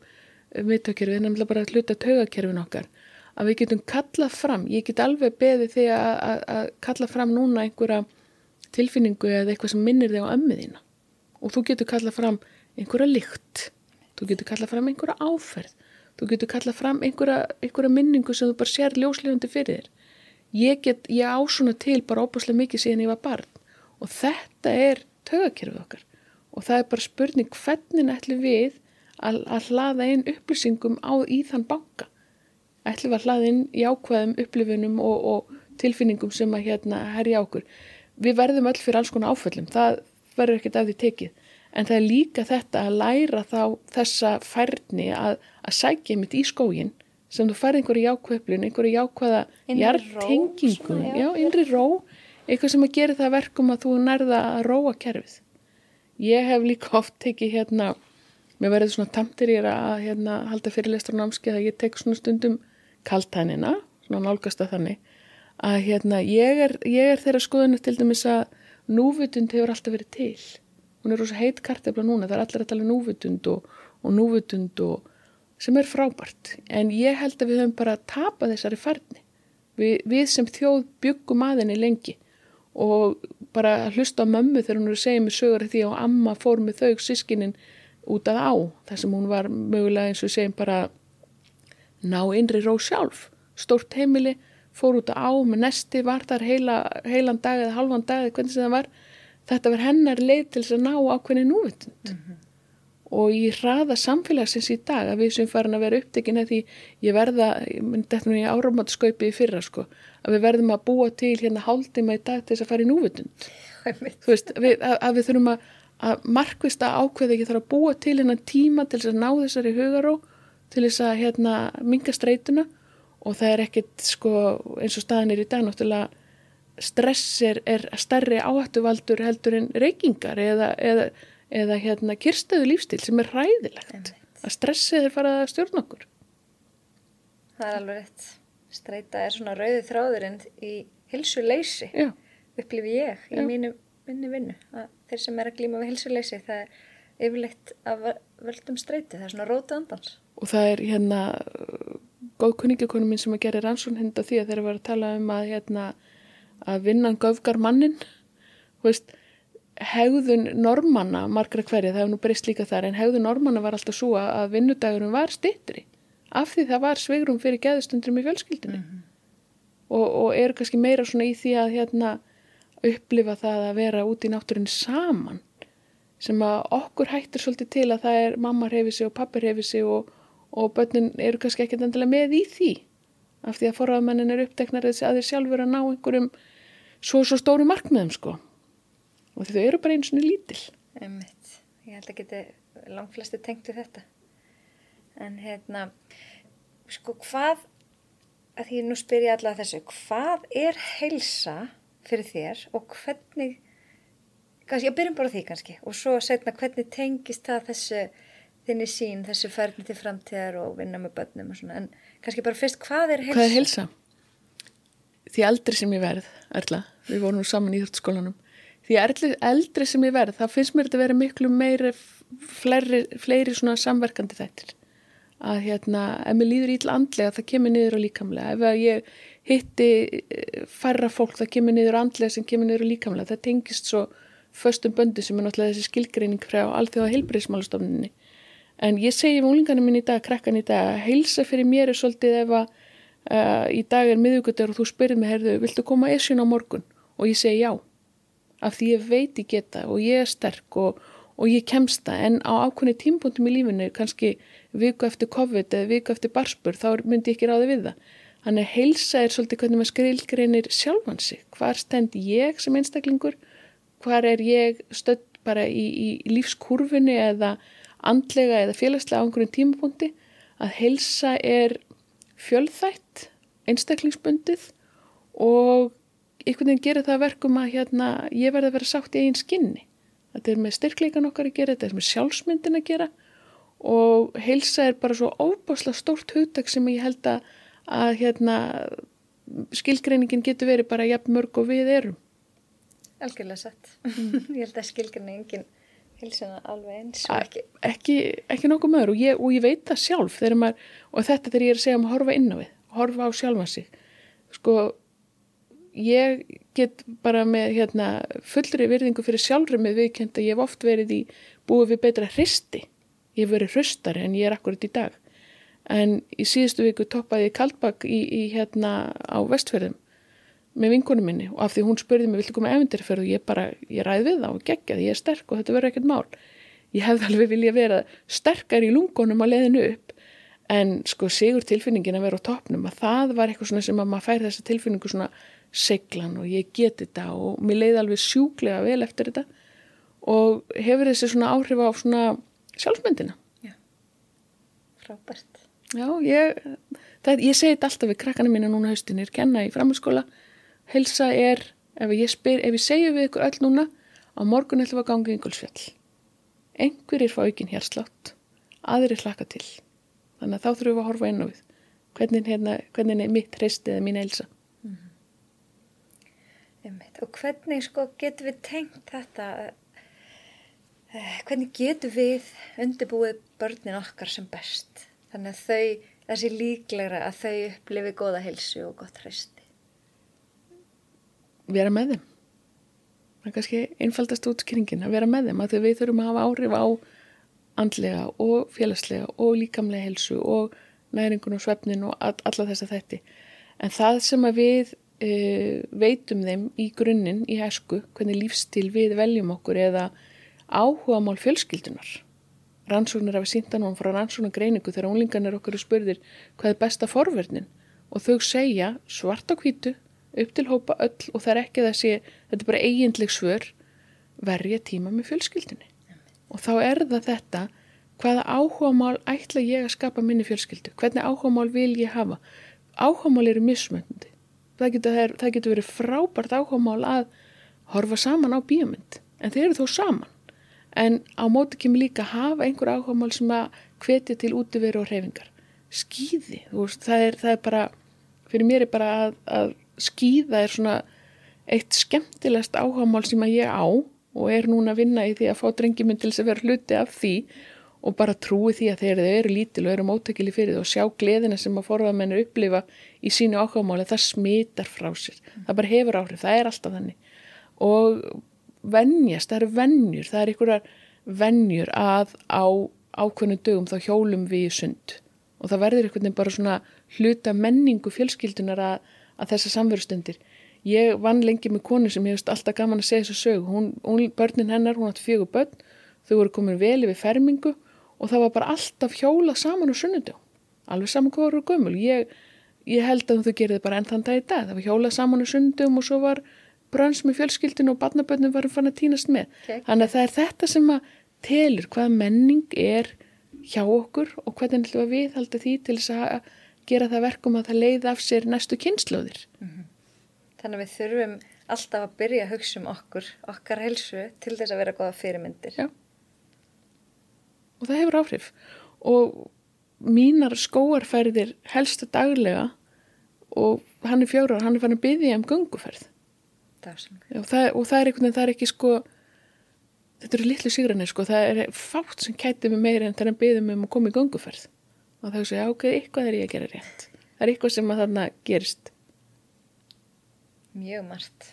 miðtöðakerfi, nefnilega bara að hluta tögakerfin okkar, að við getum kallað fram, ég get alveg beðið því að, að, að kalla fram núna einhverja tilfinningu eða eitthvað sem minnir þig á ömmuðina og þú getur kallað fram einhverja lykt, þú getur kallað fram einhverja áferð, þú getur kallað fram einhverja, einhverja minningu sem þú bara sér ljóslefandi fyrir þér. Ég get, ég á svona til bara óbúslega mikið síðan ég var barn. Og þetta er tögakerfið okkar. Og það er bara spurning hvernig ætlum við að, að hlaða inn upplýsingum á í þann banka? Ætlum við að hlaða inn jákvæðum upplifunum og, og tilfinningum sem að hérna herja okkur við verðum öll fyrir alls konar áföllum. Það verður ekkert af því tekið. En það er líka þetta að læra þá þessa færni að, að sækja mitt í skógin sem þú færði einhverju jákvæðuplun, einhverju jákvæða Innri ró, jartengingu, svona, já. já, innri ró. Eitthvað sem að gera það verkum að þú nærða að róa kerfið. Ég hef líka oft tekið hérna mér verður svona tamtir ég að hérna, halda fyrirlestur á námskeið að ég tek svona stundum kaltænina, svona nálgast að þannig að hérna ég er, er þeirra skoðinu til dæmis að núvitund hefur alltaf verið til. Hún er rosa heit kartefla núna, það er allir að tala um núvitund og, og núvitund og sem er frábært. En ég held að við höfum bara tapað þessari færni. Við, við sem þjóð byggum aðinni lengi. Og bara að hlusta á mömmu þegar hún er að segja mig sögur því að amma fór með þau sískinin út að á. Þar sem hún var mögulega eins og segjum bara ná innri ró sjálf. Stórt heimili, fór út á með nesti, var þar heila, heilan dag eða halvan dag eða hvernig sem það var. Þetta var hennar leið til þess að ná ákveðni núvitund. Og í hraða samfélagsins í dag að við sem farin að vera upptekin eða því ég verða, ég þetta nú í áramátskaupi í fyrra sko, að við verðum að búa til hérna hálfdíma í dag til þess að fara í núvitund. Þú veist, við, að, að við þurfum að, að markvista ákveða ekki þarf að búa til hérna tíma til þess að ná þessari hugaró til þess að hérna minga streituna og það er ekkit sko eins og staðin er í dag náttúrulega stress er, stærri áhættuvaldur heldur en reykingar eða, eða, eða hérna kyrstöðu lífstil sem er ræðilegt að stressið er farið að stjórna okkur Það er alveg rétt. Streita er svona rauði þráðurinn í hilsuleysi, upplifi ég í Já. mínu, minni vinnu. Að þeir sem er að glíma við hilsuleysi, það er yfirleitt að völdum streiti. Það er svona róta andans. og það er hérna góð kunningakonu mín sem að gera rannsón henda því að þeir eru að tala um að hérna að vinnan göfgar mannin veist hegðun normanna, margra hverja, það hefur nú breyst líka þar en hegðun normanna var alltaf svo að vinnudagurum var styttri. Af því það var svegrum fyrir geðustundrum í fjölskyldinu og, og eru kannski meira svona í því að hérna upplifa það að vera út í náttúrun saman sem að okkur hættir svolítið til að það er mamma reyfi sig og pappi reyfi sig og, og börnin eru kannski ekkert endilega með í því af því að forraðmennin er uppteknar að þeir sjálfur að ná einhverjum svo svo stóru markmiðum sko og þau eru bara einu svona lítil Einmitt. Ég held að geti langflesti tengt við þetta. En hérna, sko hvað, að því nú spyr ég alla þessu, hvað er heilsa fyrir þér og hvernig, kannski, ég byrjum bara því kannski og svo setna hvernig tengist það þessu þinni sín, þessu ferni til framtíðar og vinna með börnum og svona, en kannski bara fyrst, hvað er heilsa? Hvað er heilsa? Því eldri sem ég verð, Erla, við vorum nú saman í Íþróttaskólanum, því eldri, eldri sem ég verð, þá finnst mér þetta að vera miklu meiri, fleiri, fleiri svona samverkandi þættir. Að hérna, ef mér líður ítla andlega, það kemur niður á líkamlega. Ef ég hitti eh, færra fólk, það kemur niður andlega sem kemur niður á líkamlega. Það tengist svo föstum böndu sem er náttúrulega þessi skilgreining frá alþjóða heilbreyðismálastofninni. En ég segi við úlingarnir minn í dag, krakkan í dag, að heilsa fyrir mér er svolítið ef að uh, í dag er miðugutur og þú spyrir mig, herðu, viltu koma esjun á morgun? Og ég segi já, af því ég veit ég geta og ég er sterk og, og ég kemst það, en á ákveðni tímpunktum í lífinu, kannski viku eftir COVID eða viku eftir barspur, þá myndi ég ekki ráði við það. Þannig að heilsa er svolítið hvernig maður skrilgreinir sjálfan sig. Hvar stend ég sem einstaklingur? Hvar er ég stödd bara í, í lífskurfunni eða andlega eða félagslega á einhverjum tímapunkti að helsa er fjölþætt, einstaklingsbundið og einhvern veginn gerir það verkum að hérna, ég verði að vera sátt í einn skinni. Þetta er með styrkleikan okkar að gera, þetta er með sjálfsmyndin að gera og heilsa er bara svo óbáslega stórt hugtak sem ég held að, að hérna, skilgreiningin getur verið bara jafn mörg og við erum. Algjörlega sett. Mm. ég held að skilgreiningin hilsuna alveg eins og ekki. Ekki, ekki nokkuð mögur og ég, og ég veit það sjálf maður, og þetta þegar ég er að segja um að horfa inn á við, horfa á sjálfa sig. Sko, ég get bara með hérna, fullri virðingu fyrir sjálfur með viðkend að ég hef oft verið í búið við betra hristi. Ég hef verið hristari en ég er akkurat í dag. En í síðustu viku toppaði ég kaldbakk í, í hérna á vestferðum með vinkunum minni og af því hún spurði mig viltu koma evendirferð og ég bara, ég ræði við þá og gegja því ég er sterk og þetta verður ekkert mál. Ég hefði alveg vilja vera sterkar í lungunum að leiðinu upp. En sko sigur tilfinningin að vera á toppnum að það var eitthvað svona sem að maður fær þessa tilfinningu svona seglan og ég geti þetta og mér leiði alveg sjúklega vel eftir þetta. Og hefur þessi svona áhrif á svona sjálfsmyndina? Já, frábært. Já, ég, það, ég segi þetta alltaf við krakkana mína núna haustinir, kenna í framhalskóla helsa er, ef ég, spyr, ef ég segju við ykkur öll núna, á morgun ætlum við að ganga í yngulsfjall. Einhverjir fá ekki hérslátt, aðrir hlaka til. Þannig að þá þurfum við að horfa inn á við. Hvernig, hérna, hvernig er mitt hreist eða mín helsa? Mm -hmm. Og hvernig sko getur við tengt þetta, uh, hvernig getur við undirbúið börnin okkar sem best? Þannig að þau, þessi líklegra að þau upplifi góða helsu og gott hreist vera með þeim. Það er kannski einfaldast útskringin að vera með þeim að við þurfum að hafa áhrif á andlega og félagslega og líkamlega helsu og næringun og svefnin og all, alla þess að þetta en það sem að við e, veitum þeim í grunninn í hæsku, hvernig lífstíl við veljum okkur eða áhuga mál fjölskyldunar rannsóknir af að sínda nú frá rannsóknar greiningu þegar ólingarnir okkur spurðir hvað er besta forverðnin og þau segja svart á kvítu upp til hópa öll og það er ekki þessi, þetta er bara eiginleg svör, verja tíma með fjölskyldinni. Og þá er það þetta, hvaða áhugamál ætla ég að skapa minni fjölskyldu? Hvernig áhugamál vil ég hafa? Áhugamál eru mismöndi. Það getur, það getur verið frábært áhugamál að horfa saman á bíomund, en þeir eru þó saman. En á móti kemur líka hafa einhver áhugamál sem að hvetja til útiveru og hreyfingar. Skýði, veist, það, er, það er bara, fyrir mér er bara að, að skýða er svona eitt skemmtilegast áhagamál sem að ég á og er núna að vinna í því að fá drengjuminn til þess að vera hluti af því og bara trúi því að þeir eru lítil og eru móttekili fyrir það og sjá gleðina sem að forðamennir upplifa í sínu áhugamáli það smitar frá sér, það bara hefur áhrif það er alltaf þannig. Og vennjast, það eru vennjur það er einhverjar vennjur að á ákveðnum dögum þá hjólum við sund. Og það verður einhvern veginn bara svona hluta menningu fjölskyldunar að að þessa samverustundir. Ég vann lengi með konu sem veist alltaf gaman að segja þessu sög. Hún, hún, börnin hennar, hún átti fjögur börn, þau voru komin vel yfir fermingu og það var bara alltaf hjólað saman á sunnundum. Alveg saman hvað voru gömul. Ég, ég held að þau gerði bara enn þann dag í dag. Það var hjólað saman á sunnundum og svo var bröns með fjölskyldinu og barnaböndum varum fann að týnast með. Okay. Þannig að það er þetta sem að telur hvað menning er hjá okkur og hvernig við haldum því til þess að gera það verkum að það leiði af sér næstu kynnslóðir. Mm -hmm. Þannig að við þurfum alltaf að byrja að hugsa um okkur, okkar helsu til þess að vera goða fyrirmyndir. Já. Og það hefur áhrif. Og mínar skóarferðir helsta daglega og hann er fjórar, hann er fann að byggja um gunguferð. Og það, og það er einhvern veginn, það er ekki sko þetta eru litlu sigranir sko, það er fátt sem kæti mig meira en er að byggja um að koma í gunguferð og þá segja ok, eitthvað er ég að gera rétt það er eitthvað sem að þarna gerist Mjög margt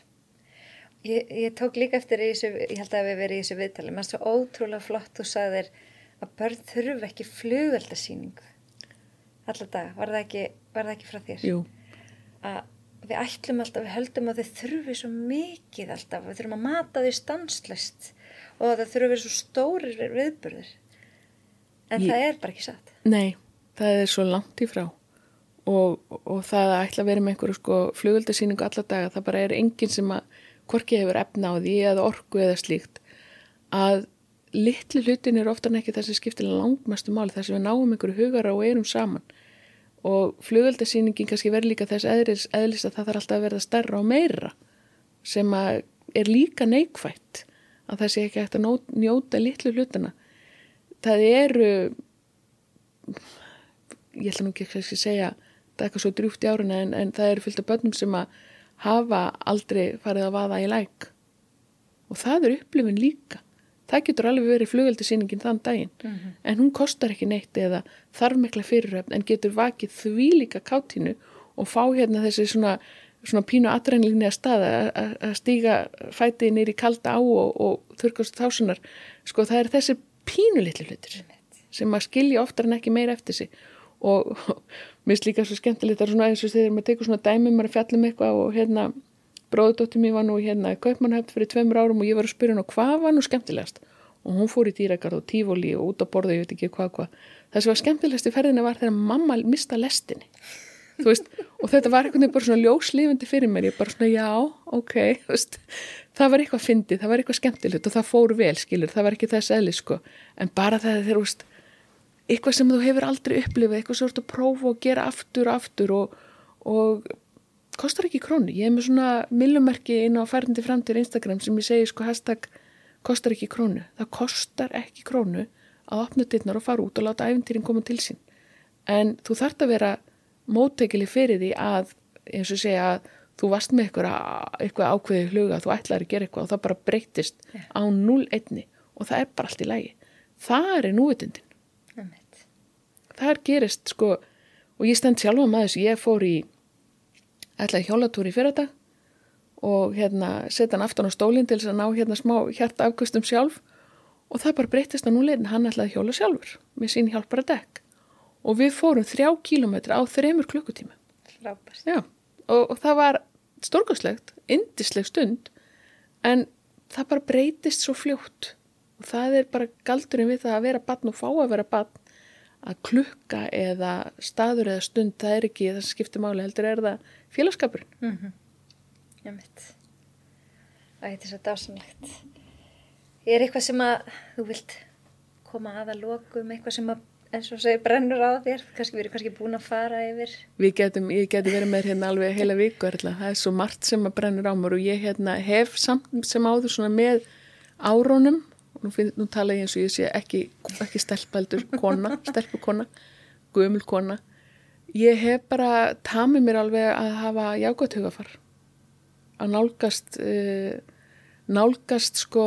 Ég, ég tók líka eftir í þessu, ég held að við verið í þessu viðtali, maður svo ótrúlega flott og sagðir að börn þurfu ekki flugveldasýningu allar dag, var það ekki, var það ekki frá þér? Jú. Að við ætlum alltaf, við höldum að þau þurfu svo mikið alltaf, við þurfum að mata þau stanslist og það þurfu svo stórir viðburðir en ég, það er bara ekki satt. Nei, það er svo langt í frá. Og, og það að ætla að vera með einhverju sko flugöldasýningu alla daga, það bara er enginn sem að hvorki hefur efna á því eða orku eða slíkt að litlu hlutin er ofta ekki þessi skiptir langmestu máli þess að við náum einhverju hugara og erum saman. Og flugöldasýningin kannski verður líka þess eðlis, eðlis að það þarf alltaf að verða starra og meira sem að er líka neikvægt að það sé ekki hægt að njóta litlu hlutina það eru ég ætla nú ekki að segja það er eitthvað svo drjúft í áruna en, en það eru fylgt af börnum sem að hafa aldrei farið að vaða í læk. Og það er upplifin líka. Það getur alveg verið flugöldasýningin þann daginn. Mm -hmm. en hún kostar ekki neitt eða þarf mikla fyriröfn en getur vakið því líka káttinu og fá hérna þessi svona, svona pínu aðrænlinni að staða að stíga fætið nýri kalda á og, og þurkast þásunar sko það er þessi pínu litlu hlutir sem að skilja oftar en ekki meira eftir sig og mér finnst líka svo skemmtilegt að svona eins og þegar maður tekur svona dæmi maður fjallum eitthvað og hérna bróðdóttir mér var nú hérna í Kaupmannhöfn fyrir tveimur árum og ég var að spyrja hann og hvað var nú skemmtilegast? Og hún fór í dýragarð og tífóli og út á borða, ég veit ekki hvað hvað. Það sem var skemmtilegast í ferðinu var þegar mamma mista lestinni. Veist, og þetta var einhvern veginn bara svona ljóslifandi fyrir mér. Ég bara svona já, ok veist, það var eitthvað fyndið, það var eitthvað skemmtilegt og það fór vel, skilur, það var ekki þess eðli sko, en bara það þegar veist, eitthvað sem þú hefur aldrei upplifað eitthvað svo að prófa og gera aftur og aftur og, og kostar ekki krónu, ég hef með svona millumerki inn á færandi framtíð Instagram sem ég segi sko hashtag kostar ekki krónu, það kostar ekki krónu að opna dittnar og fara út og láta æfintýrin koma til sín. En þú þart að vera móttekili fyrir því að eins og segja að þú varst með eitthvað, ákveði hluga þú ætlaði að gera eitthvað og það bara breytist yeah. á 0-1 og það er bara allt í lægi það er núvitundin það er gerist sko og ég stend sjálfa með þess ég fór í ætlaði hjólatúri fyrir þetta og hérna setja hann aftan á stólinn til þess að ná hérna smá hjarta afkustum sjálf. Og það bara breytist að núleirin hann ætlaði hjóla sjálfur með sín hjálpara dekk og við fórum þrjá kílometra á þreymur klukkutíma og, og það var stórgóðslegt, indisleg stund en það bara breytist svo fljótt. Og það er bara galdurinn við það að vera batn og fá að vera batn að klukka eða staður eða stund það er ekki það sem skiptir máli heldur er það félagskapurinn mm -hmm. Já mitt Það heitir svo dásamlegt. Er eitthvað sem að þú vilt koma að að lokum eitthvað sem að eins og segir brennur á þér? Kannski verið kannski búin að fara yfir. Við getum, ég geti verið með hérna alveg heila viku það er svo margt sem að brennur á mér og ég hérna hef samt sem áður svona með árónum nú, finn, nú tala ég eins og ég sé ekki, ekki stelpaldur kona, stelpukona gömul kona. Ég hef bara tamið mér alveg að hafa jágótt hugafar að nálgast uh, nálgast sko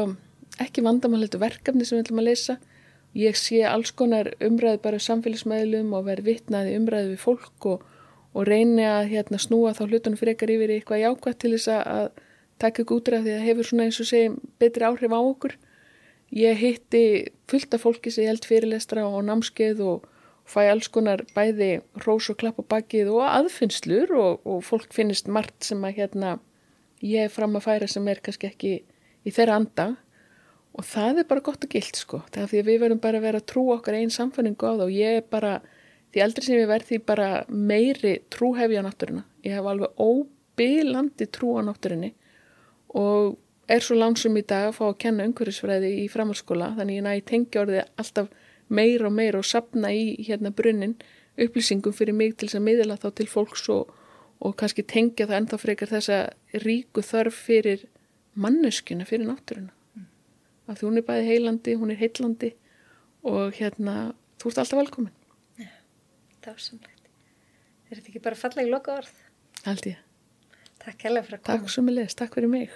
ekki vandamálleitu verkefni sem við ætlum að leysa. Ég sé alls konar umræði bara samfélagsmeðlum og verð vittnaði umræði við fólk og, og reyni að hérna, snúa þá hlutunum frekar yfir eitthvað jákvæmt til þess að taka ykkur útræð því að hefur svona eins og segjum betri áhrif á okkur Ég hitti fullt af fólki sem ég held fyrirlestra og námskeið og fæ alls konar bæði rós og klapp á bakið og aðfinnslur og, og fólk finnist margt sem að hérna ég er fram að færa sem er kannski ekki í þeirra anda. Og það er bara gott og gilt sko það er því að við verðum bara að vera trú okkar einn samfanningu á það og ég er bara því aldrei sem ég verð því bara meiri trúhefi á náttúruna. Ég hef alveg óbílandi trú á náttúrunni og er svo langsum í dag að fá að kenna umhverfisfræði í framhalskóla þannig ég næ tengja orðið alltaf meira og meira og sapna í hérna brunnin upplýsingum fyrir mig til þess að miðla þá til fólks og, og kannski tengja það ennþá frekar þessa ríku þörf fyrir manneskuna, fyrir náttúruna. Mm. af því hún er bæði heilandi, hún er heillandi og hérna þú ert alltaf velkomin. Ja, Það var samlegt Er þetta ekki bara falla í loka orð? Aldrei Takk hella fyrir að koma. Takk svo með leðist, takk fyrir mig